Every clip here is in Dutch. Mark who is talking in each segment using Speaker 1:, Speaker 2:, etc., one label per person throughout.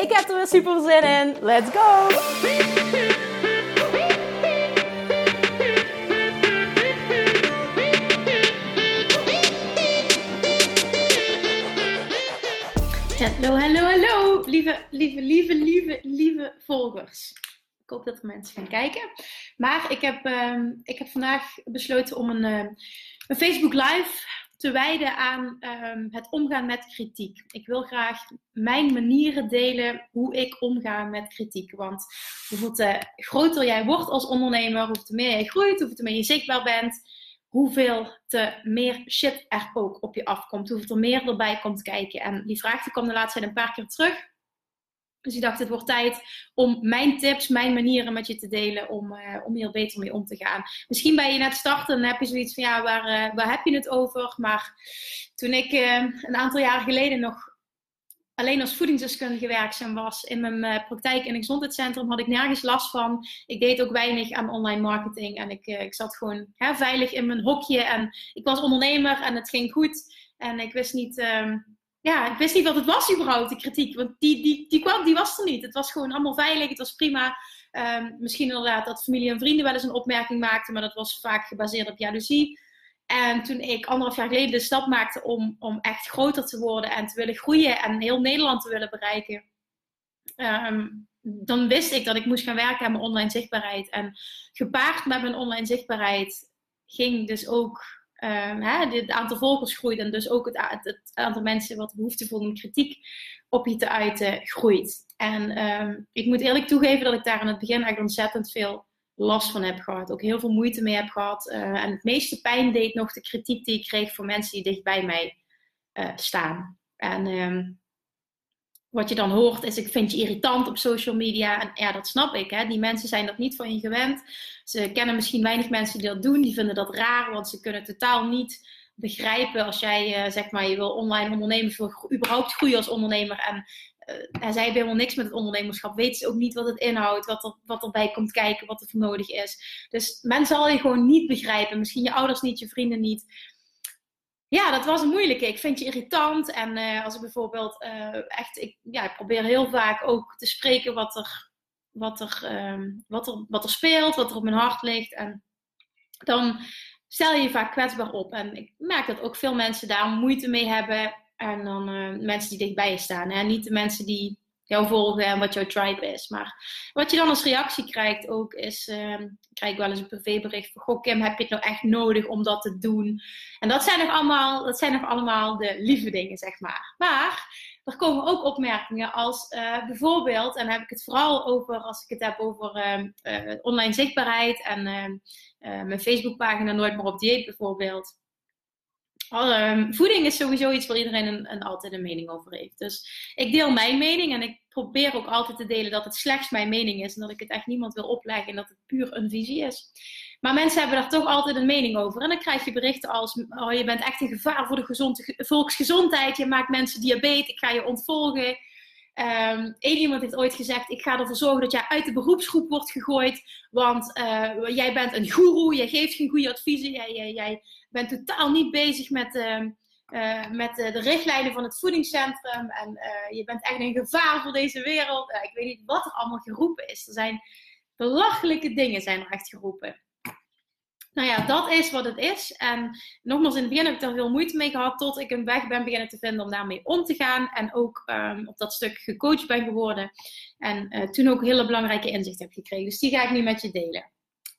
Speaker 1: Ik heb er weer super zin in. Let's go! Hallo, hallo, hallo, lieve, lieve, lieve, lieve, lieve volgers. Ik hoop dat er mensen gaan kijken. Maar ik heb, uh, ik heb vandaag besloten om een, uh, een Facebook Live te wijden aan um, het omgaan met kritiek. Ik wil graag mijn manieren delen hoe ik omga met kritiek. Want hoeveel uh, groter jij wordt als ondernemer, hoeveel te meer jij groeit, hoeveel te meer je zichtbaar bent, hoeveel te meer shit er ook op je afkomt, hoeveel er meer erbij komt kijken. En die vraag die kwam de laatste tijd een paar keer terug. Dus ik dacht, het wordt tijd om mijn tips, mijn manieren met je te delen om, uh, om hier beter mee om te gaan. Misschien ben je net starten en heb je zoiets van, ja, waar, uh, waar heb je het over? Maar toen ik uh, een aantal jaren geleden nog alleen als voedingsdeskundige werkzaam was in mijn praktijk in een gezondheidscentrum, had ik nergens last van. Ik deed ook weinig aan online marketing en ik, ik zat gewoon hè, veilig in mijn hokje en ik was ondernemer en het ging goed. En ik wist niet ja, ik wist niet wat het was überhaupt, de kritiek. Want die, die, die kwam, die was er niet. Het was gewoon allemaal veilig, het was prima. Um, misschien inderdaad dat familie en vrienden wel eens een opmerking maakten, maar dat was vaak gebaseerd op jaloezie. En toen ik anderhalf jaar geleden de stap maakte om, om echt groter te worden en te willen groeien en heel Nederland te willen bereiken, um, dan wist ik dat ik moest gaan werken aan mijn online zichtbaarheid. En gepaard met mijn online zichtbaarheid ging dus ook um, hè, het aantal volgers groeit en dus ook het, aantal mensen wat behoefte voelen kritiek op je te uiten groeit. En um, ik moet eerlijk toegeven dat ik daar in het begin echt ontzettend veel last van heb gehad. Ook heel veel moeite mee heb gehad. Uh, en het meeste pijn deed nog de kritiek die ik kreeg van mensen die dicht bij mij uh, staan. En um, wat je dan hoort is, ik vind je irritant op social media. En ja, dat snap ik. Hè? Die mensen zijn dat niet van je gewend. Ze kennen misschien weinig mensen die dat doen. Die vinden dat raar, want ze kunnen totaal niet begrijpen als jij uh, zeg maar je wil online ondernemen, wil überhaupt groeien als ondernemer. En uh, zij hebben helemaal niks met het ondernemerschap. Weten ze ook niet wat het inhoudt, wat, er, wat erbij komt kijken, wat er voor nodig is. Dus men zal je gewoon niet begrijpen. Misschien je ouders niet, je vrienden niet ja, dat was een moeilijke. Ik vind je irritant. En uh, als ik bijvoorbeeld uh, echt, ik, ja, ik probeer heel vaak ook te spreken wat er, wat, er, um, wat, er, wat er speelt, wat er op mijn hart ligt. En dan stel je je vaak kwetsbaar op. En ik merk dat ook veel mensen daar moeite mee hebben. En dan uh, mensen die dichtbij staan. Hè? Niet de mensen die jou volgen en wat jouw tribe is. Maar wat je dan als reactie krijgt ook is, uh, krijg ik wel eens een privébericht van, goh Kim, heb je het nou echt nodig om dat te doen? En dat zijn nog allemaal, dat zijn nog allemaal de lieve dingen, zeg maar. Maar er komen ook opmerkingen als uh, bijvoorbeeld, en dan heb ik het vooral over, als ik het heb over uh, online zichtbaarheid en mijn Facebookpagina Nooit meer op dieet bijvoorbeeld. Voeding is sowieso iets waar iedereen een, een, altijd een mening over heeft. Dus ik deel mijn mening en ik probeer ook altijd te delen dat het slechts mijn mening is. En dat ik het echt niemand wil opleggen en dat het puur een visie is. Maar mensen hebben daar toch altijd een mening over. En dan krijg je berichten als: oh, je bent echt een gevaar voor de volksgezondheid. Je maakt mensen diabetes. Ik ga je ontvolgen. Eén iemand heeft ooit gezegd: Ik ga ervoor zorgen dat jij uit de beroepsgroep wordt gegooid. Want uh, jij bent een goeroe, jij geeft geen goede adviezen. Jij, jij, jij bent totaal niet bezig met, uh, uh, met de richtlijnen van het voedingscentrum. En je bent echt een gevaar voor deze wereld. ik weet niet wat er allemaal geroepen is. Er zijn belachelijke dingen zijn er echt geroepen. Nou ja, dat is wat het is. En nogmaals, in het begin heb ik daar veel moeite mee gehad, tot ik een weg ben beginnen te vinden om daarmee om te gaan. En ook um, op dat stuk gecoacht ben geworden. En toen ook hele belangrijke inzichten heb gekregen. Dus die ga ik nu met je delen.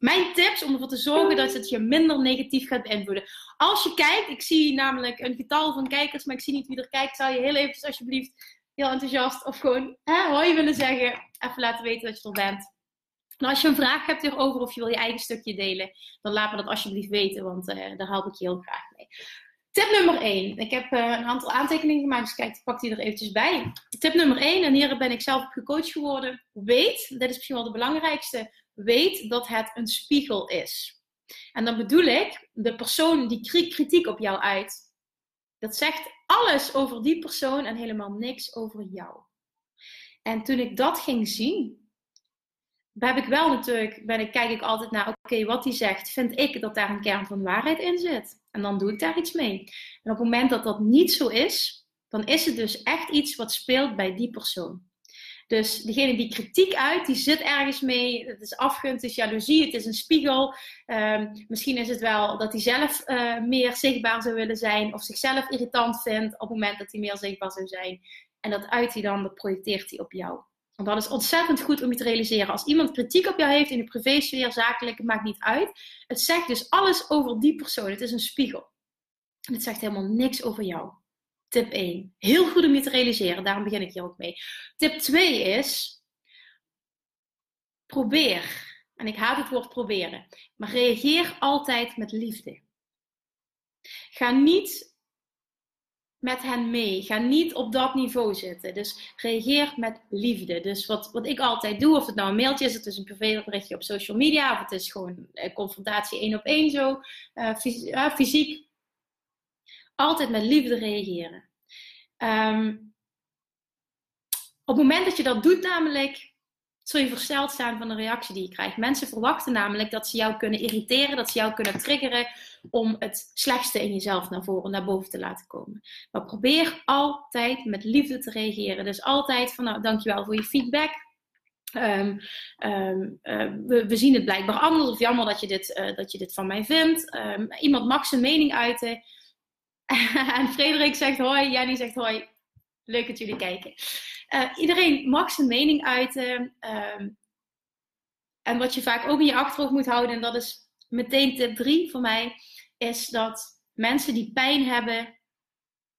Speaker 1: Mijn tips om ervoor te zorgen dat het je minder negatief gaat beïnvloeden. Als je kijkt, ik zie namelijk een getal van kijkers, maar ik zie niet wie er kijkt. Zou je heel eventjes alsjeblieft heel enthousiast of gewoon hè, hoi willen zeggen. Even laten weten dat je er bent. Nou, als je een vraag hebt hierover of je wil je eigen stukje delen, dan laat me dat alsjeblieft weten, want uh, daar help ik je heel graag mee. Tip nummer 1. Ik heb uh, een aantal aantekeningen gemaakt, dus kijk, ik pak die er eventjes bij. Tip nummer 1, en hier ben ik zelf gecoacht geworden. Weet, dit is misschien wel de belangrijkste, weet dat het een spiegel is. En dan bedoel ik, de persoon die kritiek op jou uit, dat zegt alles over die persoon en helemaal niks over jou. En toen ik dat ging zien, heb ik wel natuurlijk, ben ik, kijk ik altijd naar, oké, wat hij zegt, vind ik dat daar een kern van waarheid in zit. En dan doe ik daar iets mee. En op het moment dat dat niet zo is, dan is het dus echt iets wat speelt bij die persoon. Dus degene die kritiek uit, die zit ergens mee. Het is afgunst, het is jaloezie, het is een spiegel. Um, misschien is het wel dat hij zelf uh, meer zichtbaar zou willen zijn. Of zichzelf irritant vindt op het moment dat hij meer zichtbaar zou zijn. En dat uit hij dan, dat projecteert hij op jou. En dat is ontzettend goed om je te realiseren. Als iemand kritiek op jou heeft in de privésfeer, zakelijk, het maakt niet uit. Het zegt dus alles over die persoon. Het is een spiegel. En het zegt helemaal niks over jou. Tip 1. Heel goed om je te realiseren, daarom begin ik hier ook mee. Tip 2 is: probeer. En ik haat het woord proberen, maar reageer altijd met liefde. Ga niet met hen mee. Ga niet op dat niveau zitten. Dus reageer met liefde. Dus wat, wat ik altijd doe, of het nou een mailtje is, het is een privéberichtje op social media, of het is gewoon confrontatie één op één zo, uh, fysiek. Altijd met liefde reageren. Um, op het moment dat je dat doet, namelijk, zul je versteld staan van de reactie die je krijgt. Mensen verwachten namelijk dat ze jou kunnen irriteren, dat ze jou kunnen triggeren om het slechtste in jezelf naar voren, naar boven te laten komen. Maar probeer altijd met liefde te reageren. Dus altijd van, nou, dankjewel voor je feedback. Um, um, uh, we, zien het blijkbaar anders. Of jammer dat je dit, uh, dat je dit van mij vindt. Iemand mag zijn mening uiten. en Frederik zegt hoi, Jenny zegt hoi. Leuk dat jullie kijken. Uh, iedereen mag zijn mening uiten. Um, en wat je vaak ook in je achterhoofd moet houden, en dat is meteen tip 3 voor mij, is dat mensen die pijn hebben,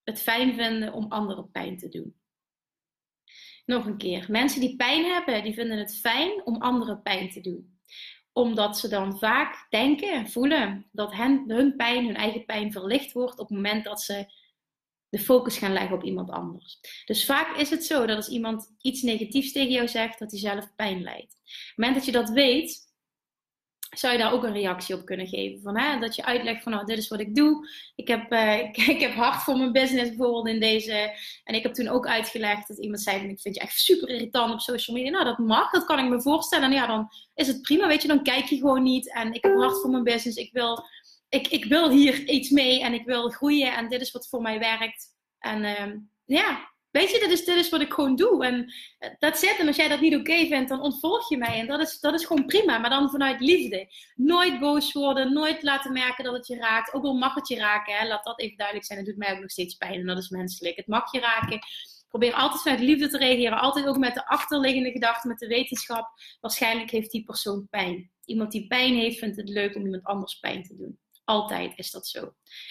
Speaker 1: het fijn vinden om anderen pijn te doen. Nog een keer. Mensen die pijn hebben, die vinden het fijn om anderen pijn te doen omdat ze dan vaak denken en voelen dat hun pijn, hun eigen pijn verlicht wordt op het moment dat ze de focus gaan leggen op iemand anders. Dus vaak is het zo dat als iemand iets negatiefs tegen jou zegt, dat hij zelf pijn lijdt. Op het moment dat je dat weet, zou je daar ook een reactie op kunnen geven. Van, hè, dat je uitlegt van, nou, dit is wat ik doe. Ik heb, uh, ik, heb hard voor mijn business bijvoorbeeld in deze. En ik heb toen ook uitgelegd dat iemand zei, ik vind je echt super irritant op social media. Nou, dat mag, dat kan ik me voorstellen. En ja, dan is het prima, weet je. Dan kijk je gewoon niet. En ik heb hard voor mijn business. Ik wil, ik, ik wil hier iets mee en ik wil groeien. En dit is wat voor mij werkt. En uh, ja, Weet je, dit is, wat ik gewoon doe. En dat zit. En als jij dat niet oké vindt, dan ontvolg je mij. En dat is, dat is gewoon prima. Maar dan vanuit liefde. Nooit boos worden. Nooit laten merken dat het je raakt. Ook al mag het je raken. Hè. Laat dat even duidelijk zijn. Het doet mij ook nog steeds pijn. En dat is menselijk. Het mag je raken. Probeer altijd vanuit liefde te reageren. Altijd ook met de achterliggende gedachte, met de wetenschap. Waarschijnlijk heeft die persoon pijn. Iemand die pijn heeft, vindt het leuk om iemand anders pijn te doen. Altijd is dat zo.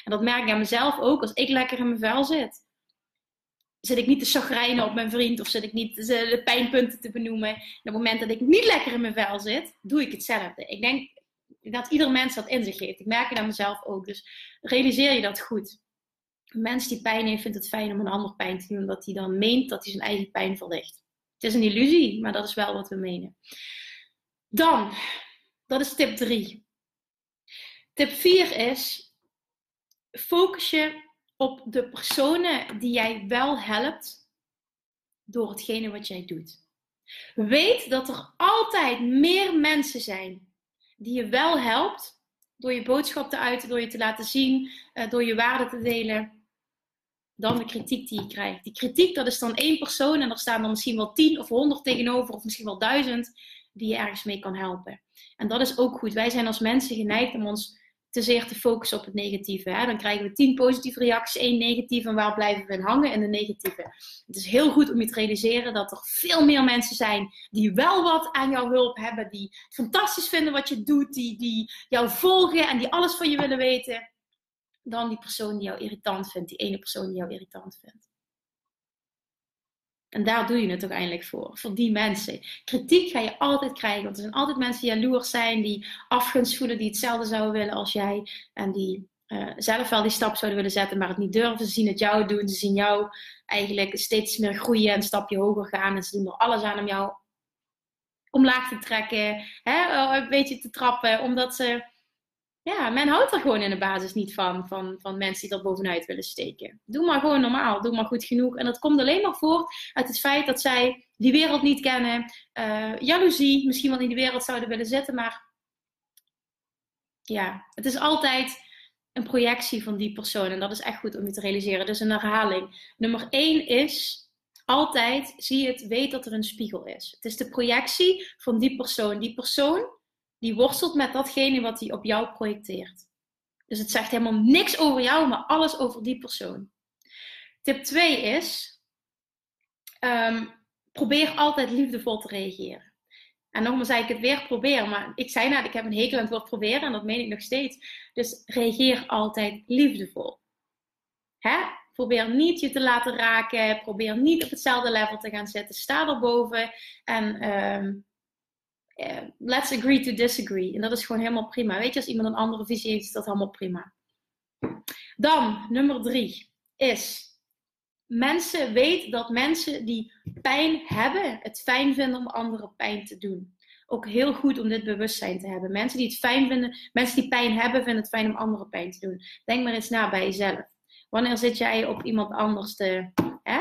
Speaker 1: En dat merk ik aan mezelf ook. Als ik lekker in mijn vel zit zit ik niet te chagrijnen op mijn vriend of zit ik niet de pijnpunten te benoemen. En op het moment dat ik niet lekker in mijn vel zit, doe ik hetzelfde. Ik denk dat ieder mens dat in zich heeft. Ik merk het aan mezelf ook. Dus realiseer je dat goed. Een mens die pijn heeft, vindt het fijn om een ander pijn te doen, omdat hij dan meent dat hij zijn eigen pijn verlicht. Het is een illusie, maar dat is wel wat we menen. Dan, dat is tip 3. Tip 4 is: focus je op de personen die jij wel helpt door hetgene wat jij doet. Weet dat er altijd meer mensen zijn die je wel helpt door je boodschap te uiten, door je te laten zien, eh, door je waarde te delen, dan de kritiek die je krijgt. Die kritiek, dat is dan één persoon en er staan dan misschien wel tien of honderd tegenover, of misschien wel duizend, die je ergens mee kan helpen. En dat is ook goed. Wij zijn als mensen geneigd om ons te zeer te focussen op het negatieve. Hè? Dan krijgen we tien positieve reacties, één negatieve. En waar blijven we in hangen? In de negatieve. Het is heel goed om je te realiseren dat er veel meer mensen zijn die wel wat aan jouw hulp hebben. Die fantastisch vinden wat je doet. Die, die jou volgen en die alles van je willen weten. Dan die persoon die jou irritant vindt. Die ene persoon die jou irritant vindt. En daar doe je het toch eindelijk voor. Voor die mensen. Kritiek ga je altijd krijgen. Want er zijn altijd mensen die jaloers zijn. Die afgunst voelen. Die hetzelfde zouden willen als jij. En die uh, zelf wel die stap zouden willen zetten, maar het niet durven. Ze zien het jou doen, ze zien jou eigenlijk steeds meer groeien en een stapje hoger gaan. En ze doen er alles aan om jou omlaag te trekken, hè, een beetje te trappen, omdat ze ja, men houdt er gewoon in de basis niet van, van, van mensen die er bovenuit willen steken. Doe maar gewoon normaal, doe maar goed genoeg. En dat komt alleen maar voort uit het feit dat zij die wereld niet kennen, uh, jaloezie, misschien wel in die wereld zouden willen zitten, maar ja, het is altijd een projectie van die persoon en dat is echt goed om je te realiseren. Dus een herhaling. Nummer 1 is altijd, zie het, weet dat er een spiegel is. Het is de projectie van die persoon. Die persoon die worstelt met datgene wat hij op jou projecteert. Dus het zegt helemaal niks over jou, maar alles over die persoon. Tip 2 is: um, probeer altijd liefdevol te reageren. En nogmaals zei ik het weer proberen, maar ik zei net, ik heb een hekel aan het woord proberen en dat meen ik nog steeds. Dus reageer altijd liefdevol. Hè? Probeer niet je te laten raken, probeer niet op hetzelfde level te gaan zitten. Sta erboven en um, uh, let's agree to disagree. En dat is gewoon helemaal prima. Weet je, als iemand een andere visie heeft, is dat helemaal prima. Dan, nummer drie, is mensen, weet dat mensen die pijn hebben, het fijn vinden om anderen pijn te doen. Ook heel goed om dit bewustzijn te hebben. Mensen die het fijn vinden, mensen die pijn hebben, vinden het fijn om anderen pijn te doen. Denk maar eens na bij jezelf. Wanneer zit jij op iemand anders te, hè?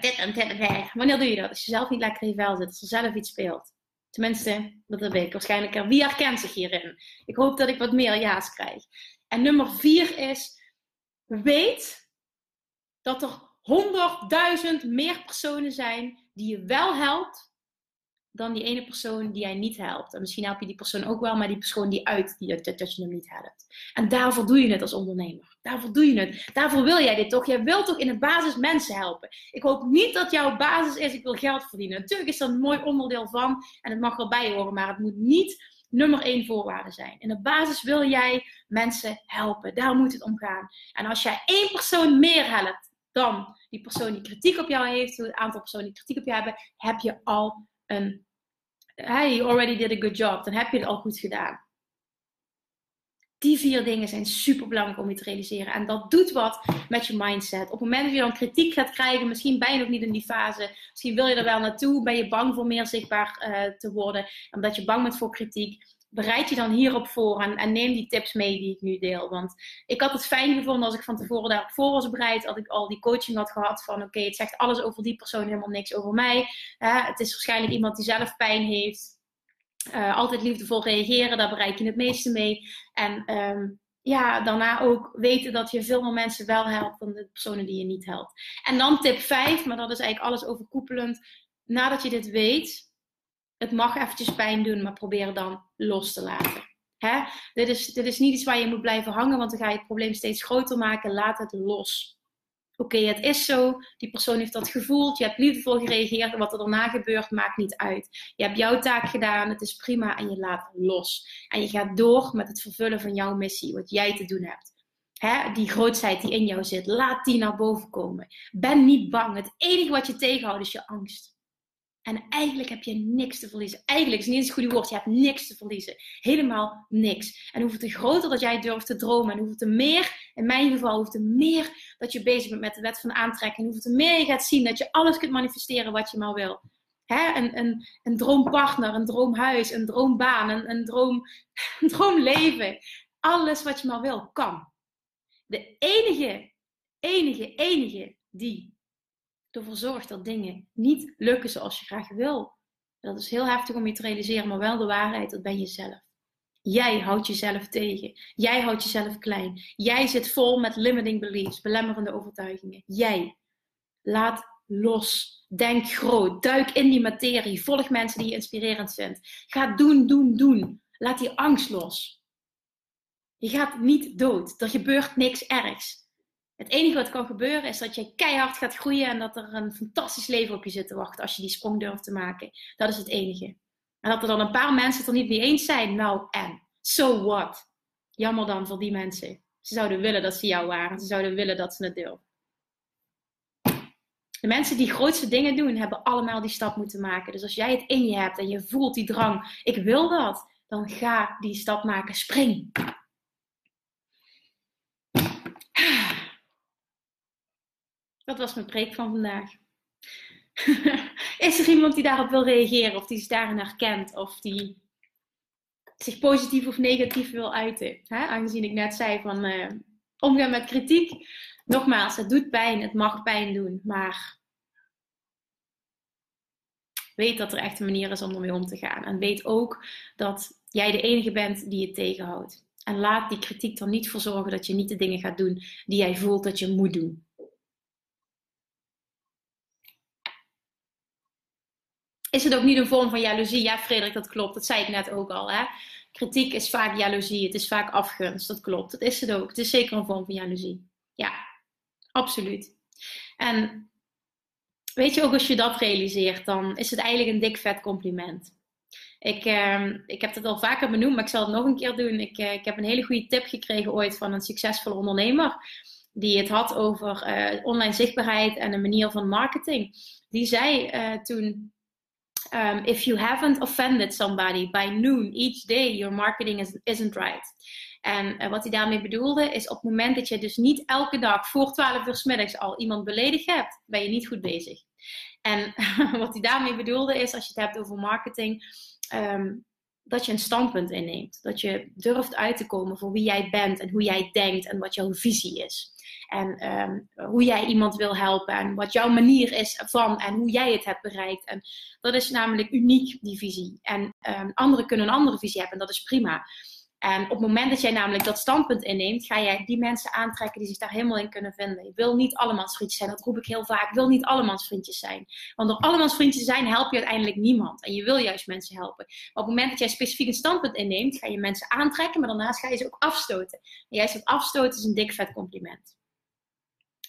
Speaker 1: Dit en dit en Wanneer doe je dat? Als je zelf niet lekker in je vel zit, als er zelf iets speelt. Tenminste, dat weet ik waarschijnlijk. Er. Wie herkent zich hierin? Ik hoop dat ik wat meer ja's krijg. En nummer vier is, weet dat er honderdduizend meer personen zijn die je wel helpt dan die ene persoon die jij niet helpt. En misschien help je die persoon ook wel, maar die persoon die uit die, dat, dat je hem niet helpt. En daarvoor doe je het als ondernemer. Daarvoor doe je het. Daarvoor wil jij dit toch? Jij wilt toch in de basis mensen helpen? Ik hoop niet dat jouw basis is, ik wil geld verdienen. Natuurlijk is dat een mooi onderdeel van en het mag wel bij horen, maar het moet niet nummer één voorwaarde zijn. In de basis wil jij mensen helpen. Daar moet het om gaan. En als jij één persoon meer helpt dan die persoon die kritiek op jou heeft, het aantal personen die kritiek op jou hebben, heb je al een. Hey, already did a good job. Dan heb je het al goed gedaan. Die vier dingen zijn super belangrijk om je te realiseren. En dat doet wat met je mindset. Op het moment dat je dan kritiek gaat krijgen, misschien ben je nog niet in die fase. Misschien wil je er wel naartoe. Ben je bang voor meer zichtbaar uh, te worden. Omdat je bang bent voor kritiek bereid je dan hierop voor en, neem die tips mee die ik nu deel. Want ik had het fijn gevonden als ik van tevoren daarop voor was bereid. Dat ik al die coaching had gehad van oké, het zegt alles over die persoon, helemaal niks over mij. het is waarschijnlijk iemand die zelf pijn heeft. Uh, altijd liefdevol reageren, daar bereik je het meeste mee. En um, ja, daarna ook weten dat je veel meer mensen wel helpt dan de personen die je niet helpt. En dan tip 5, maar dat is eigenlijk alles overkoepelend. Nadat je dit weet, het mag eventjes pijn doen, maar probeer dan los te laten. Hè? Dit, is, dit is niet iets waar je moet blijven hangen, want dan ga je het probleem steeds groter maken. Laat het los. Oké, het is zo. Die persoon heeft dat gevoeld. Je hebt liefdevol gereageerd. Wat er daarna gebeurt, maakt niet uit. Je hebt jouw taak gedaan. Het is prima. En je laat los. En je gaat door met het vervullen van jouw missie. Wat jij te doen hebt. Hè? Die grootheid die in jou zit. Laat die naar boven komen. Ben niet bang. Het enige wat je tegenhoudt is je angst. En eigenlijk heb je niks te verliezen. Eigenlijk is niet eens het goede woord. Je hebt niks te verliezen. Helemaal niks. En hoeveel te groter dat jij durft te dromen. En hoeveel te meer, in mijn geval, hoeveel te meer dat je bezig bent met de wet van aantrekking. Hoeveel te meer je gaat zien dat je alles kunt manifesteren wat je maar wil. Hè? Een, een, een droompartner, een droomhuis, een droombaan, een, een, droom, een droomleven. Alles wat je maar wil, kan. De enige, enige, enige die ervoor zorgt dat dingen niet lukken zoals je graag wil. Dat is heel heftig om je te realiseren, maar wel de waarheid, dat ben je zelf. Jij houdt jezelf tegen. Jij houdt jezelf klein. Jij zit vol met limiting beliefs, belemmerende overtuigingen. Jij. Laat los. Denk groot. Duik in die materie. Volg mensen die je inspirerend vindt. Ga doen, doen, doen. Laat die angst los. Je gaat niet dood. Er gebeurt niks ergs. Het enige wat kan gebeuren is dat je keihard gaat groeien en dat er een fantastisch leven op je zit te wachten als je die sprong durft te maken. Dat is het enige. En dat er dan een paar mensen het er niet mee eens zijn, nou en. So what? Jammer dan voor die mensen. Ze zouden willen dat ze jou waren. Ze zouden willen dat ze het durven. De mensen die grootste dingen doen, hebben allemaal die stap moeten maken. Dus als jij het in je hebt en je voelt die drang, ik wil dat, dan ga die stap maken. Spring. Dat was mijn preek van vandaag. is er iemand die daarop wil reageren of die zich daarin herkent of die zich positief of negatief wil uiten? Aangezien ik net zei van uh, omgaan met kritiek. Nogmaals, het doet pijn, het mag pijn doen, maar weet dat er echt een manier is om ermee om te gaan. En weet ook dat jij de enige bent die het tegenhoudt. En laat die kritiek er niet voor zorgen dat je niet de dingen gaat doen die jij voelt dat je moet doen. Is het ook niet een vorm van jaloezie? Ja, Frederik, dat klopt. Dat zei ik net ook al. Hè? Kritiek is vaak jaloezie. Het is vaak afgunst. Dat klopt. Dat is het ook. Het is zeker een vorm van jaloezie. Ja, absoluut. En weet je ook, als je dat realiseert, dan is het eigenlijk een dik vet compliment. Ik, uh, ik heb het al vaker benoemd, maar ik zal het nog een keer doen. Ik, uh, ik heb een hele goede tip gekregen ooit van een succesvolle ondernemer. Die het had over uh, online zichtbaarheid en een manier van marketing. Die zei uh, toen: um, If you haven't offended somebody by noon each day, your marketing is, isn't right. En wat hij daarmee bedoelde is op het moment dat je dus niet elke dag voor 12 uur s middags al iemand beledigd hebt, ben je niet goed bezig. En wat hij daarmee bedoelde is, als je het hebt over marketing, Ehm, dat je een standpunt inneemt. Dat je durft uit te komen voor wie jij bent en hoe jij denkt en wat jouw visie is. En ehm, hoe jij iemand wil helpen en wat jouw manier is van en hoe jij het hebt bereikt. En dat is namelijk uniek, die visie. En um, anderen kunnen een andere visie hebben en dat is prima. En op het moment dat jij namelijk dat standpunt inneemt, ga jij die mensen aantrekken die zich daar helemaal in kunnen vinden. Je wil niet allemans vriendjes zijn, dat roep ik heel vaak. Ik wil niet allemans vriendjes zijn. Want door allemans vriendjes te zijn help je uiteindelijk niemand. En je wil juist mensen helpen. Maar op het moment dat jij specifiek een standpunt inneemt, ga je mensen aantrekken, maar daarnaast ga je ze ook afstoten. En juist dat afstoten is een dik vet compliment.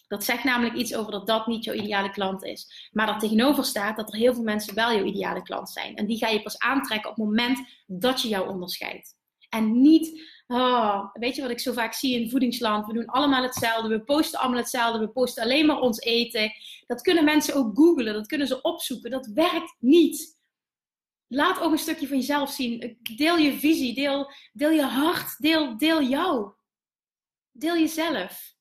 Speaker 1: Dat zegt namelijk iets over dat dat niet jouw ideale klant is. Maar dat tegenover staat dat er heel veel mensen wel jouw ideale klant zijn. En die ga je pas aantrekken op het moment dat je jou onderscheidt. En niet, oh, weet je wat ik zo vaak zie in voedingsland? We doen allemaal hetzelfde, we posten allemaal hetzelfde, we posten alleen maar ons eten. Dat kunnen mensen ook googlen, dat kunnen ze opzoeken. Dat werkt niet. Laat ook een stukje van jezelf zien. Deel je visie, deel, deel je hart, deel, deel jou. Deel jezelf.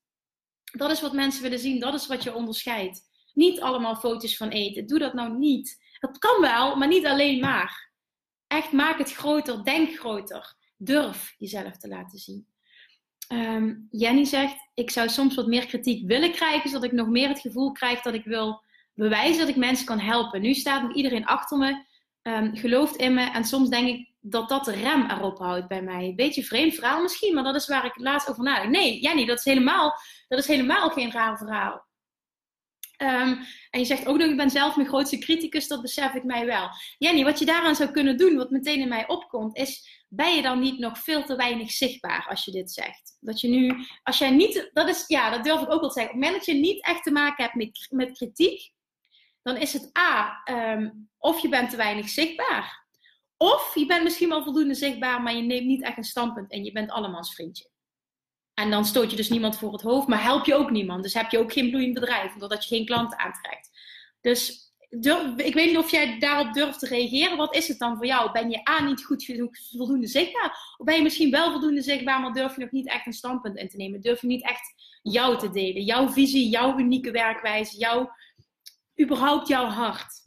Speaker 1: Dat is wat mensen willen zien, dat is wat je onderscheidt. Niet allemaal foto's van eten. Doe dat nou niet. Dat kan wel, maar niet alleen maar. Echt maak het groter, denk groter durf jezelf te laten zien. Um, Jenny zegt, ik zou soms wat meer kritiek willen krijgen, zodat ik nog meer het gevoel krijg dat ik wil bewijzen dat ik mensen kan helpen. Nu staat nog iedereen achter me, um, gelooft in me en soms denk ik dat dat de rem erop houdt bij mij. Beetje vreemd verhaal misschien, maar dat is waar ik laatst over nadenk. Nee, Jenny, dat is helemaal, dat is helemaal geen raar verhaal. Um, en je zegt ook nog, ik ben zelf mijn grootste criticus, dat besef ik mij wel. Jenny, wat je daaraan zou kunnen doen, wat meteen in mij opkomt, is ben je dan niet nog veel te weinig zichtbaar als je dit zegt? Dat je nu, als jij niet, dat is, ja, dat durf ik ook wel te zeggen. Op het moment dat je niet echt te maken hebt met, met kritiek, dan is het A, um, of je bent te weinig zichtbaar. Of je bent misschien wel voldoende zichtbaar, maar je neemt niet echt een standpunt en je bent allemans vriendje. En dan stoot je dus niemand voor het hoofd, maar help je ook niemand. Dus heb je ook geen bloeiend bedrijf, doordat je geen klanten aantrekt. Dus ik weet niet of jij daarop durft te reageren. Wat is het dan voor jou? Ben je A niet goed voldoende zichtbaar? Of ben je misschien wel voldoende zichtbaar, maar durf je nog niet echt een standpunt in te nemen? Durf je niet echt jou te delen? Jouw visie, jouw unieke werkwijze, jouw, überhaupt jouw hart?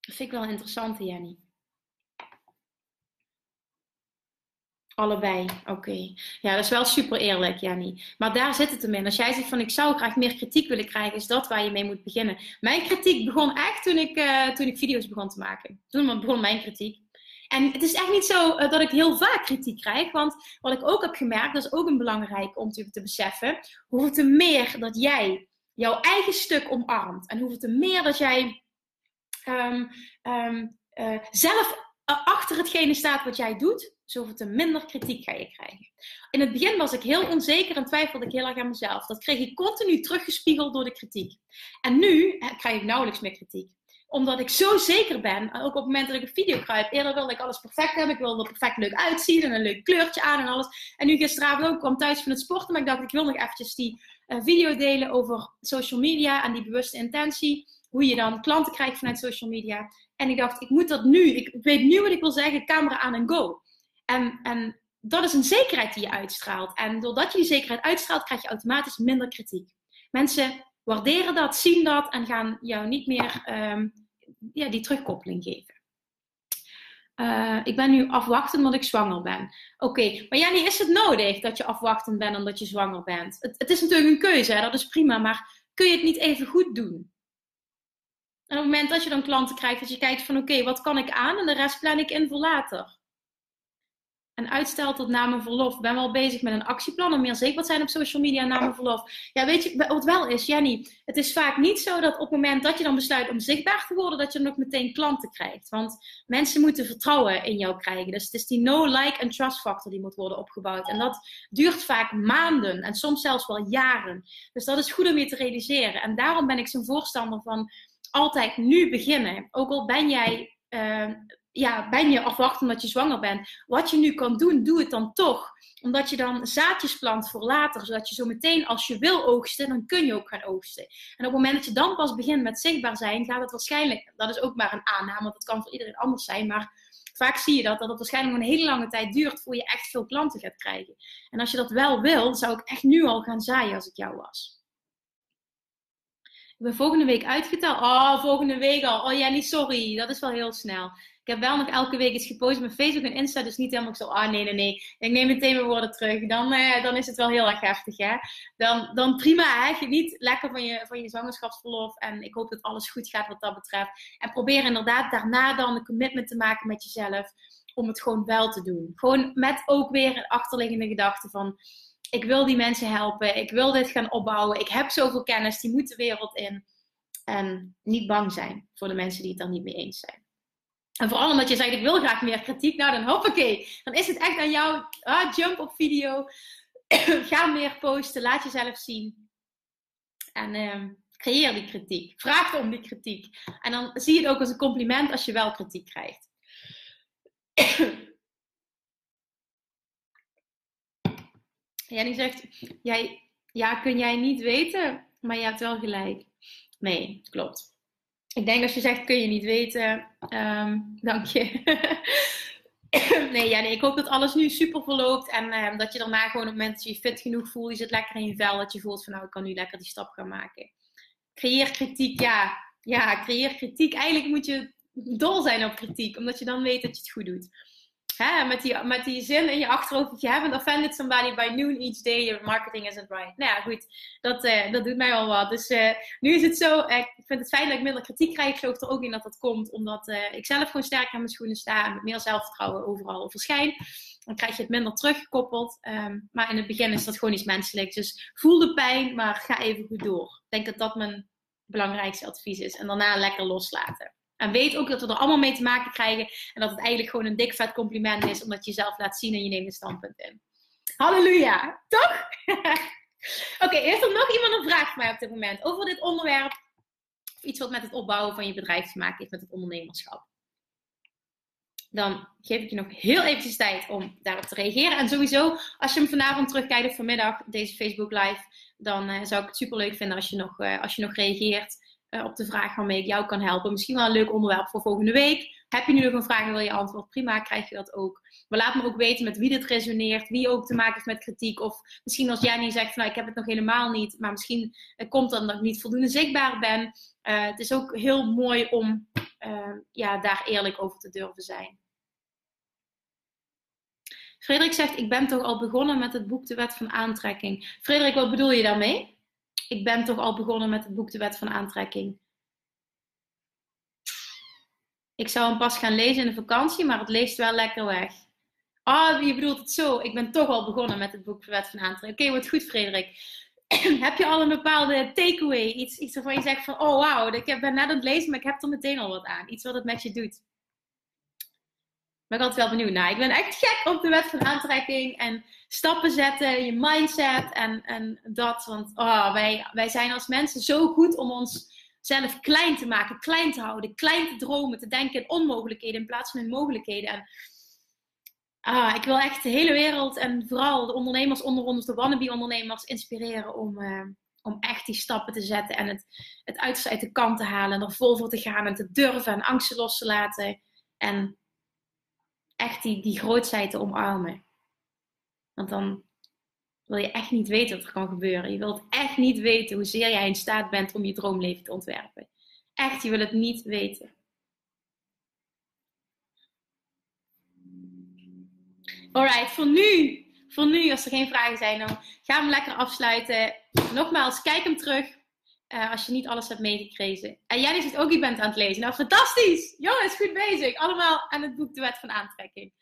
Speaker 1: Dat vind ik wel interessant, Jenny. Allebei, oké. Ja, dat is wel super eerlijk, Jannie. Maar daar zit het hem in. Als jij zegt van ik zou graag meer kritiek willen krijgen, is dat waar je mee moet beginnen. Mijn kritiek begon echt toen ik, uh, toen ik video's begon te maken. Toen begon mijn kritiek. En het is echt niet zo uh, dat ik heel vaak kritiek krijg. Want wat ik ook heb gemerkt, dat is ook een belangrijk om te, beseffen. Hoeveel te meer dat jij jouw eigen stuk omarmt. En hoeveel te meer dat jij um, um, uh, zelf achter hetgene staat wat jij doet zoveel te minder kritiek ga je krijgen. In het begin was ik heel onzeker en twijfelde ik heel erg aan mezelf. Dat kreeg ik continu teruggespiegeld door de kritiek. En nu krijg ik nauwelijks meer kritiek omdat ik zo zeker ben, ook op het moment dat ik een video kruip. Eerder wilde ik alles perfect hebben. Ik wilde er perfect leuk uitzien en een leuk kleurtje aan en alles. En nu gisteravond ook, kwam thuis van het sporten. Maar ik dacht, ik wil nog eventjes die uh, video delen over social media en die bewuste intentie. Hoe je dan klanten krijgt vanuit social media. En ik dacht, ik moet dat nu. Ik weet nu wat ik wil zeggen, camera aan en go. En, en dat is een zekerheid die je uitstraalt. En doordat je die zekerheid uitstraalt, krijg je automatisch minder kritiek. Mensen waarderen dat, zien dat en gaan jou niet meer um, ja, die terugkoppeling geven. Uh, ik ben nu afwachtend omdat ik zwanger ben. Oké, maar Jenny, is het nodig dat je afwachtend bent omdat je zwanger bent? Het, het is natuurlijk een keuze, hè? dat is prima, maar kun je het niet even goed doen? En op het moment dat je dan klanten krijgt, dat je kijkt van oké, wat kan ik aan en de rest plan ik in voor later. En uitstel tot na mijn verlof. Ben wel bezig met een actieplan om meer zichtbaar te zijn op social media na mijn verlof. Ja, weet je, wat wel is, Jenny, het is vaak niet zo dat op het moment dat je dan besluit om zichtbaar te worden, dat je dan ook meteen klanten krijgt. Want mensen moeten vertrouwen in jou krijgen. Dus het is die no, like en trust factor die moet worden opgebouwd. En dat duurt vaak maanden en soms zelfs wel jaren. Dus dat is goed om je te realiseren. En daarom ben ik zo'n voorstander van altijd nu beginnen. Ook al ben jij, uh, ja, ben je afwachtend omdat je zwanger bent. Wat je nu kan doen, doe het dan toch. Omdat je dan zaadjes plant voor later. Zodat je zo meteen, als je wil oogsten, dan kun je ook gaan oogsten. En op het moment dat je dan pas begint met zichtbaar zijn, gaat het waarschijnlijk, dat is ook maar een aanname, want het kan voor iedereen anders zijn. Maar vaak zie je dat, dat het waarschijnlijk een hele lange tijd duurt voor je echt veel klanten gaat krijgen. En als je dat wel wil, zou ik echt nu al gaan zaaien als ik jou was. Ik ben volgende week uitgeteld. Oh, volgende week al. Oh ja, niet sorry. Dat is wel heel snel. Ik heb wel nog elke week eens gepost op Facebook en Insta. Dus niet helemaal zo, ah nee, nee, nee. Ik neem meteen mijn woorden terug. Dan, eh, dan is het wel heel erg heftig, hè. Dan, dan prima, hè. Geniet lekker van je, van je zwangerschapsverlof. En ik hoop dat alles goed gaat wat dat betreft. En probeer inderdaad daarna dan een commitment te maken met jezelf. Om het gewoon wel te doen. Gewoon met ook weer een achterliggende gedachte van ik wil die mensen helpen. Ik wil dit gaan opbouwen. Ik heb zoveel kennis. Die moet de wereld in. En niet bang zijn voor de mensen die het er niet mee eens zijn. En vooral omdat je zegt, ik wil graag meer kritiek. Nou, dan hoppakee. Dan is het echt aan jou. Ah, jump op video. Ga meer posten. Laat jezelf zien. En uh, creëer die kritiek. Vraag om die kritiek. En dan zie je het ook als een compliment als je wel kritiek krijgt. Jenny zegt, jij, ja, kun jij niet weten, maar je hebt wel gelijk. Nee, klopt. Ik denk als je zegt, kun je niet weten, um, dank je. nee, ja, nee, ik hoop dat alles nu super verloopt en um, dat je daarna gewoon op het je fit genoeg voelt, je zit lekker in je vel, dat je voelt van nou, ik kan nu lekker die stap gaan maken. Creëer kritiek, ja. Ja, creëer kritiek. Eigenlijk moet je dol zijn op kritiek, omdat je dan weet dat je het goed doet met, die, met die zin in je achterhoofd je haven't offended somebody by noon each day, your marketing isn't right. Nou ja, goed, dat, uh, dat doet mij wel wat. Dus uh, nu is het zo, uh, ik vind het fijn dat ik minder kritiek krijg. Ik geloof er ook in dat dat komt, omdat ik zelf gewoon sterk aan mijn schoenen sta en met meer zelfvertrouwen overal verschijn. Dan krijg je het minder teruggekoppeld. Um, maar in het begin is dat gewoon iets menselijks. Dus voel de pijn, maar ga even goed door. Ik denk dat dat mijn belangrijkste advies is. En daarna lekker loslaten. En weet ook dat we er allemaal mee te maken krijgen. En dat het eigenlijk gewoon een dik vet compliment is. Omdat je jezelf laat zien en je neemt een standpunt in. Halleluja. Toch? Oké, okay, heeft er nog iemand een vraag voor mij op dit moment over dit onderwerp? Of iets wat met het opbouwen van je bedrijf te maken heeft met het ondernemerschap? Dan geef ik je nog heel eventjes tijd om daarop te reageren. En sowieso, als je hem vanavond terugkijkt of vanmiddag, deze Facebook Live, dan uh, zou ik het super leuk vinden als je nog, uh, als je nog reageert. Eh, op de vraag waarmee ik jou kan helpen. Misschien wel een leuk onderwerp voor volgende week. Heb je nu nog een vraag en wil je antwoord? Prima, krijg je dat ook. Maar laat me ook weten met wie dit resoneert. Wie ook te maken heeft met kritiek. Of misschien als Jenny zegt van nou, ik heb het nog helemaal niet. Maar misschien uh, komt dan dat ik niet voldoende zichtbaar ben. Uh, het is ook heel mooi om ja, daar eerlijk over te durven zijn. Frederik zegt, ik ben toch al begonnen met het boek De Wet van Aantrekking. Frederik, wat bedoel je daarmee? Ik ben toch al begonnen met het boek De Wet van Aantrekking. Ik zou hem pas gaan lezen in de vakantie, maar het leest wel lekker weg. Ah, oh, je bedoelt het zo. Ik ben toch al begonnen met het boek De Wet van Aantrekking. Oké, wat goed, Frederik. heb je al een bepaalde takeaway? Iets, iets waarvan je zegt van, oh wauw, ik ben net aan het lezen, maar ik heb er meteen al wat aan. Iets wat het met je doet ben ik altijd wel benieuwd naar. Ik ben echt gek op de wet van aantrekking en stappen zetten, je mindset en, en dat. Want oh, wij, wij zijn als mensen zo goed om ons zelf klein te maken, klein te houden, klein te dromen, te denken in onmogelijkheden in plaats van in mogelijkheden. En ah, ik wil echt de hele wereld en vooral de ondernemers onder ons, de wannabe-ondernemers, inspireren om, uh, om echt die stappen te zetten en het, het uiterste uit de kant te halen en er vol voor te gaan en te durven en angsten los te laten. En echt die, die grootheid te omarmen. Want dan wil je echt niet weten wat er kan gebeuren. Je wilt echt niet weten hoezeer jij in staat bent om je droomleven te ontwerpen. Echt, je wil het niet weten. Alright, voor nu, voor nu, als er geen vragen zijn, dan gaan we lekker afsluiten. Nogmaals, kijk hem terug. Uh, als je niet alles hebt meegekregen. En jij zegt ook, je bent aan het lezen. Nou, fantastisch! Jongens, goed bezig. Allemaal aan het boek De Wet van Aantrekking.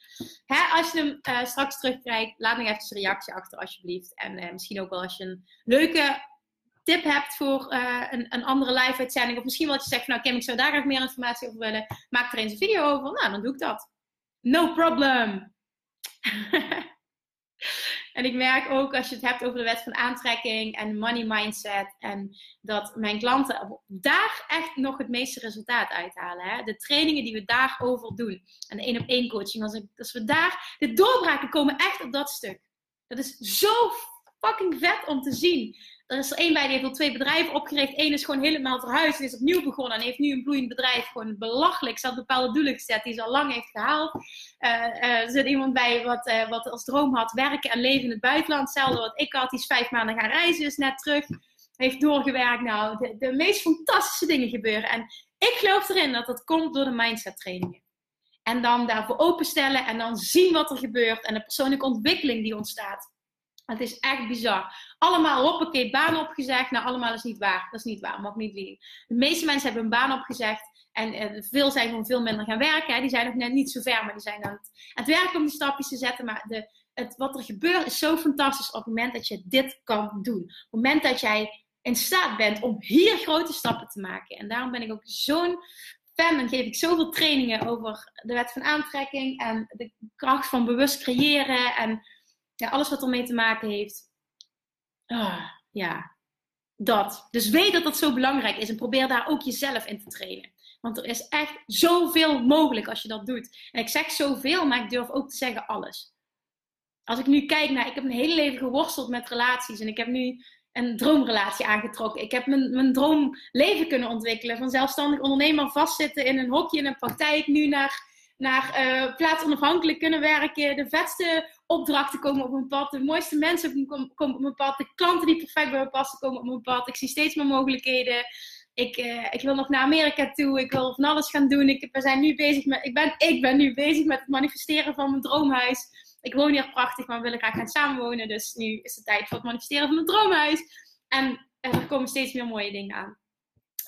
Speaker 1: Hè, als je hem uh, straks terugkrijgt, laat nog even een reactie achter alsjeblieft. En uh, misschien ook wel als je een leuke tip hebt voor een, een, andere live-uitzending. Of misschien wat je zegt, nou Kim, ik zou daar graag meer informatie over willen. Maak er eens een video over. Nou, dan doe ik dat. No problem! En ik merk ook als je het hebt over de wet van aantrekking en money mindset. En dat mijn klanten daar echt nog het meeste resultaat uithalen. Hè? De trainingen die we daarover doen. En de één op één coaching. Als, ik, als we daar, de doorbraken komen echt op dat stuk. Dat is zo fucking vet om te zien. Er is er één bij die heeft al twee bedrijven opgericht. Eén is gewoon helemaal verhuisd en is opnieuw begonnen. En heeft nu een bloeiend bedrijf. Gewoon belachelijk. Ze had bepaalde doelen gezet die ze al lang heeft gehaald. Uh, uh, er zit iemand bij wat, uh, wat als droom had werken en leven in het buitenland. Hetzelfde wat ik had. Die is vijf maanden gaan reizen. Is net terug. Heeft doorgewerkt. Nou, de, de meest fantastische dingen gebeuren. En ik geloof erin dat dat komt door de mindset trainingen. En dan daarvoor openstellen en dan zien wat er gebeurt. En de persoonlijke ontwikkeling die ontstaat. Het is echt bizar. Allemaal hoppakee, baan opgezegd. Nou, allemaal is niet waar. Dat is niet waar, mag niet liegen. De meeste mensen hebben een baan opgezegd. En eh, veel zijn gewoon veel minder gaan werken. Hè. Die zijn nog net niet zo ver, maar die zijn aan het, het werken om die stapjes te zetten. Maar de, het, wat er gebeurt is zo fantastisch op het moment dat je dit kan doen. Op het moment dat jij in staat bent om hier grote stappen te maken. En daarom ben ik ook zo'n fan en geef ik zoveel trainingen over de wet van aantrekking en de kracht van bewust creëren en ja, alles wat ermee te maken heeft. Oh, ja, dat. Dus weet dat dat zo belangrijk is en probeer daar ook jezelf in te trainen. Want er is echt zoveel mogelijk als je dat doet. En ik zeg zoveel, maar ik durf ook te zeggen alles. Als ik nu kijk naar, ik heb mijn hele leven geworsteld met relaties en ik heb nu een droomrelatie aangetrokken. Ik heb mijn, mijn droomleven kunnen ontwikkelen. Van zelfstandig ondernemer vastzitten in een hokje in een praktijk. Nu naar naar uh, plaatsonafhankelijk kunnen werken. De vetste opdrachten komen op mijn pad. De mooiste mensen komen op mijn pad. De klanten die perfect bij me passen komen op mijn pad. Ik zie steeds meer mogelijkheden. Ik, uh, ik wil nog naar Amerika toe. Ik wil van alles gaan doen. Ik, we zijn nu bezig met, ik, ben, ik ben nu bezig met het manifesteren van mijn droomhuis. Ik woon hier prachtig, maar we willen graag gaan samenwonen. Dus nu is het tijd voor het manifesteren van mijn droomhuis. En er komen steeds meer mooie dingen aan.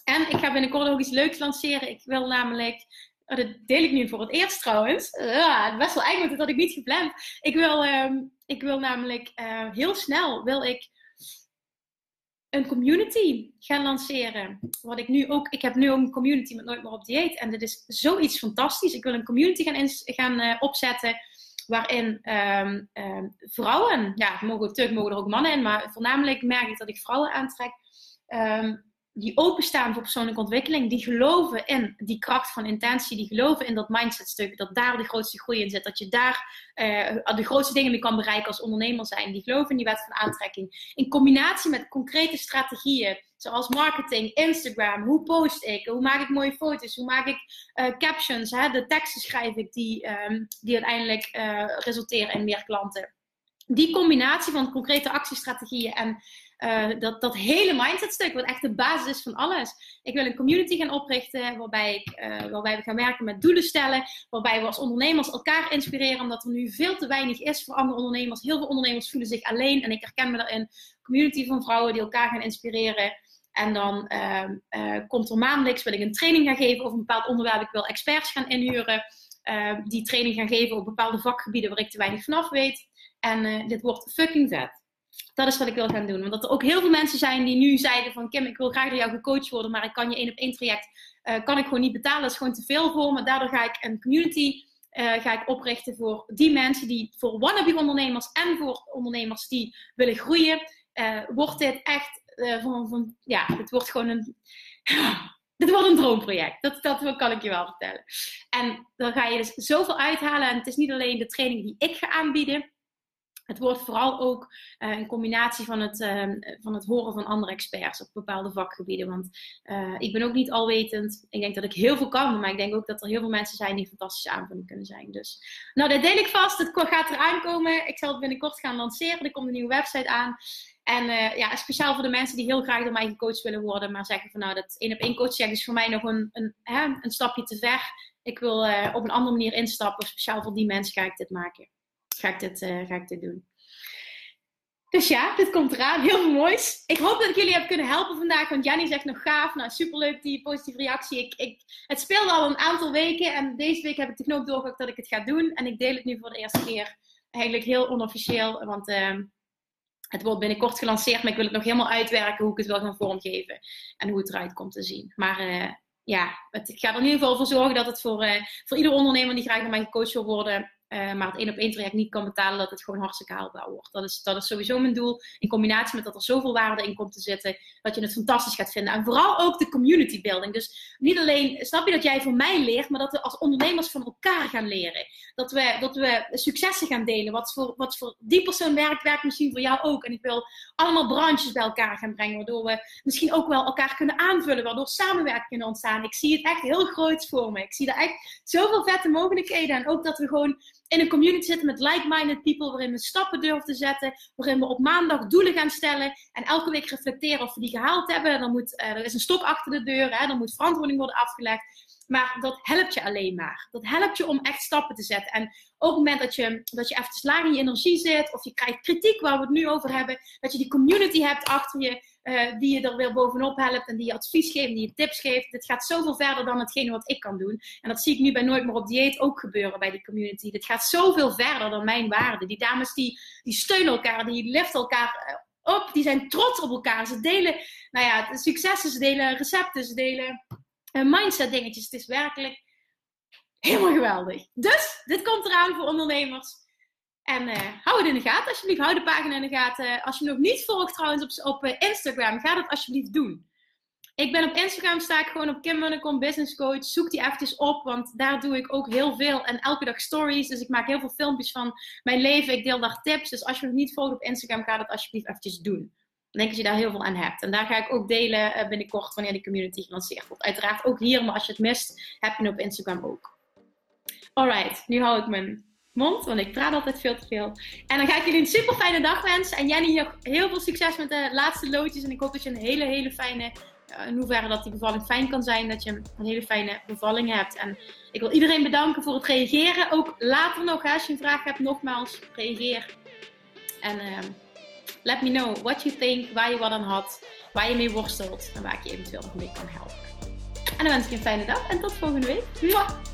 Speaker 1: En ik ga binnenkort ook iets leuks lanceren. Ik wil namelijk Oh, dat deel ik nu voor het eerst trouwens. Uh, best wel eigenlijk dat had ik niet gepland. Ik wil, uh, ik wil namelijk uh, heel snel wil ik een community gaan lanceren. Wat ik nu ook, ik heb nu ook een community met Nooit meer op dieet. En dit is zoiets fantastisch. Ik wil een community gaan, gaan uh, opzetten. Waarin um, um, vrouwen, ja, mogen, natuurlijk mogen er ook mannen in, maar voornamelijk merk ik dat ik vrouwen aantrek. Die openstaan voor persoonlijke ontwikkeling, die geloven in die kracht van intentie, die geloven in dat mindsetstuk, dat daar de grootste groei in zit, dat je daar uh, de grootste dingen mee kan bereiken als ondernemer zijn, die geloven in die wet van aantrekking. In combinatie met concrete strategieën, zoals marketing, Instagram, hoe post ik, hoe maak ik mooie foto's, hoe maak ik uh, captions, hè, de teksten schrijf ik die, um, die uiteindelijk uh, resulteren in meer klanten. Die combinatie van concrete actiestrategieën en uh, dat, dat hele mindsetstuk, wat echt de basis is van alles. Ik wil een community gaan oprichten waarbij, ik, uh, waarbij we gaan werken met doelen stellen. Waarbij we als ondernemers elkaar inspireren, omdat er nu veel te weinig is voor andere ondernemers. Heel veel ondernemers voelen zich alleen en ik herken me daarin. Community van vrouwen die elkaar gaan inspireren. En dan uh, komt er maandelijks, wil ik een training gaan geven over een bepaald onderwerp. Ik wil experts gaan inhuren. die training gaan geven op bepaalde vakgebieden waar ik te weinig vanaf weet. En dit wordt fucking vet dat is wat ik wil gaan doen. Want er ook heel veel mensen zijn die nu zeiden van Kim, ik wil graag door jou gecoacht worden, maar ik kan je één op één traject, uh, kan ik gewoon niet betalen. Dat is gewoon te veel voor me. Daardoor ga ik een community uh, ga ik oprichten voor die mensen die, voor wannabe ondernemers en voor ondernemers die willen groeien. Uh, wordt dit echt van, van, ja, het wordt gewoon een, dit wordt een droomproject. Dat, dat kan ik je wel vertellen. En dan ga je dus zoveel uithalen. En het is niet alleen de training die ik ga aanbieden. Het wordt vooral ook een combinatie van het, uh, van het horen van andere experts op bepaalde vakgebieden. Want uh, ik ben ook niet alwetend. Ik denk dat ik heel veel kan, maar ik denk ook dat er heel veel mensen zijn die fantastische aanvulling kunnen zijn. Dus, nou, dat deel ik vast. Het gaat eraan komen. Ik zal het binnenkort gaan lanceren. Er komt een nieuwe website aan. En ja, speciaal voor de mensen die heel graag door mij gecoacht willen worden, maar zeggen van nou, dat één op één coaching is voor mij nog een, een, hè, een stapje te ver. Ik wil op een andere manier instappen. Speciaal voor die mensen ga ik dit maken ga ik dit, uh, ga ik dit doen. Dus ja, dit komt eraan. Heel moois. Ik hoop dat ik jullie heb kunnen helpen vandaag. Want Jannie zegt nog gaaf. Nou, superleuk die positieve reactie. Ik, ik, het speelde al een aantal weken. En deze week heb ik de knoop doorgehakt dat ik het ga doen. En ik deel het nu voor de eerste keer. Eigenlijk heel onofficieel. Want uh, het wordt binnenkort gelanceerd. Maar ik wil het nog helemaal uitwerken hoe ik het wil gaan vormgeven. En hoe het eruit komt te zien. Maar uh, ja, ik ga er in ieder geval voor zorgen dat het voor, uh, voor ieder ondernemer die graag naar mij gecoacht wil worden uh, maar het één op één traject niet kan betalen, dat het gewoon hartstikke haalbaar wordt. Dat is, dat is sowieso mijn doel. In combinatie met dat er zoveel waarde in komt te zitten, dat je het fantastisch gaat vinden. En vooral ook de community building. Dus niet alleen, snap je dat jij van mij leert, maar dat we als ondernemers van elkaar gaan leren. Dat we, dat we successen gaan delen. Wat voor, wat voor die persoon werkt, werkt misschien voor jou ook. En ik wil allemaal branches bij elkaar gaan brengen, waardoor we misschien ook wel elkaar kunnen aanvullen, waardoor samenwerking kunnen ontstaan. Ik zie het echt heel groot voor me. Ik zie er echt zoveel vette mogelijkheden. En ook dat we gewoon in een community zitten met like-minded people, waarin we stappen durven te zetten, waarin we op maandag doelen gaan stellen en elke week reflecteren of we die gehaald hebben. Dan moet, uh, er is een stok achter de deur, hè, dan moet verantwoording worden afgelegd. Maar dat helpt je alleen maar. Dat helpt je om echt stappen te zetten. En op het moment dat je, dat je even laag in je energie zit, of je krijgt kritiek waar we het nu over hebben, dat je die community hebt achter je, uh, die je er weer bovenop helpt en die je advies geeft, die je tips geeft. Dit gaat zoveel verder dan hetgene wat ik kan doen. En dat zie ik nu bij Nooit meer op dieet ook gebeuren bij die community. Dit gaat zoveel verder dan mijn waarde. Die dames die, die steunen elkaar, die liften elkaar eh, op, die zijn trots op elkaar. Ze delen, nou ja, successen, ze delen recepten, ze delen uh, mindset dingetjes. Het is werkelijk helemaal geweldig. Dus, dit komt eraan voor ondernemers. En uh, hou het in de gaten alsjeblieft. Hou de pagina in de gaten. Als je me nog niet volgt trouwens op, op uh, Instagram, ga dat alsjeblieft doen. Ik ben op Instagram, sta ik gewoon op Kim Business Coach. Zoek die eventjes op, want daar doe ik ook heel veel. En elke dag stories. Dus ik maak heel veel filmpjes van mijn leven. Ik deel daar tips. Dus als je me nog niet volgt op Instagram, ga dat alsjeblieft eventjes doen. Dan denk dat je daar heel veel aan hebt. En daar ga ik ook delen uh, binnenkort wanneer die community gelanceerd wordt. Uiteraard ook hier, maar als je het mist, heb je het op Instagram ook. Alright, nu hou ik mijn mond, want ik praat altijd veel te veel. En dan ga ik jullie een super fijne dag wensen. En Jenny, nog heel veel succes met de laatste loodjes. En ik hoop dat je een hele, hele fijne, uh, in hoeverre dat die bevalling fijn kan zijn, dat je een hele fijne bevalling hebt. En ik wil iedereen bedanken voor het reageren. Ook later nog, als je een vraag hebt, nogmaals, reageer. En uh, let me know what you think, waar je wat aan had, waar je mee worstelt en waar ik je eventueel nog mee kan helpen. En dan wens ik je een fijne dag en tot volgende week. Mwah!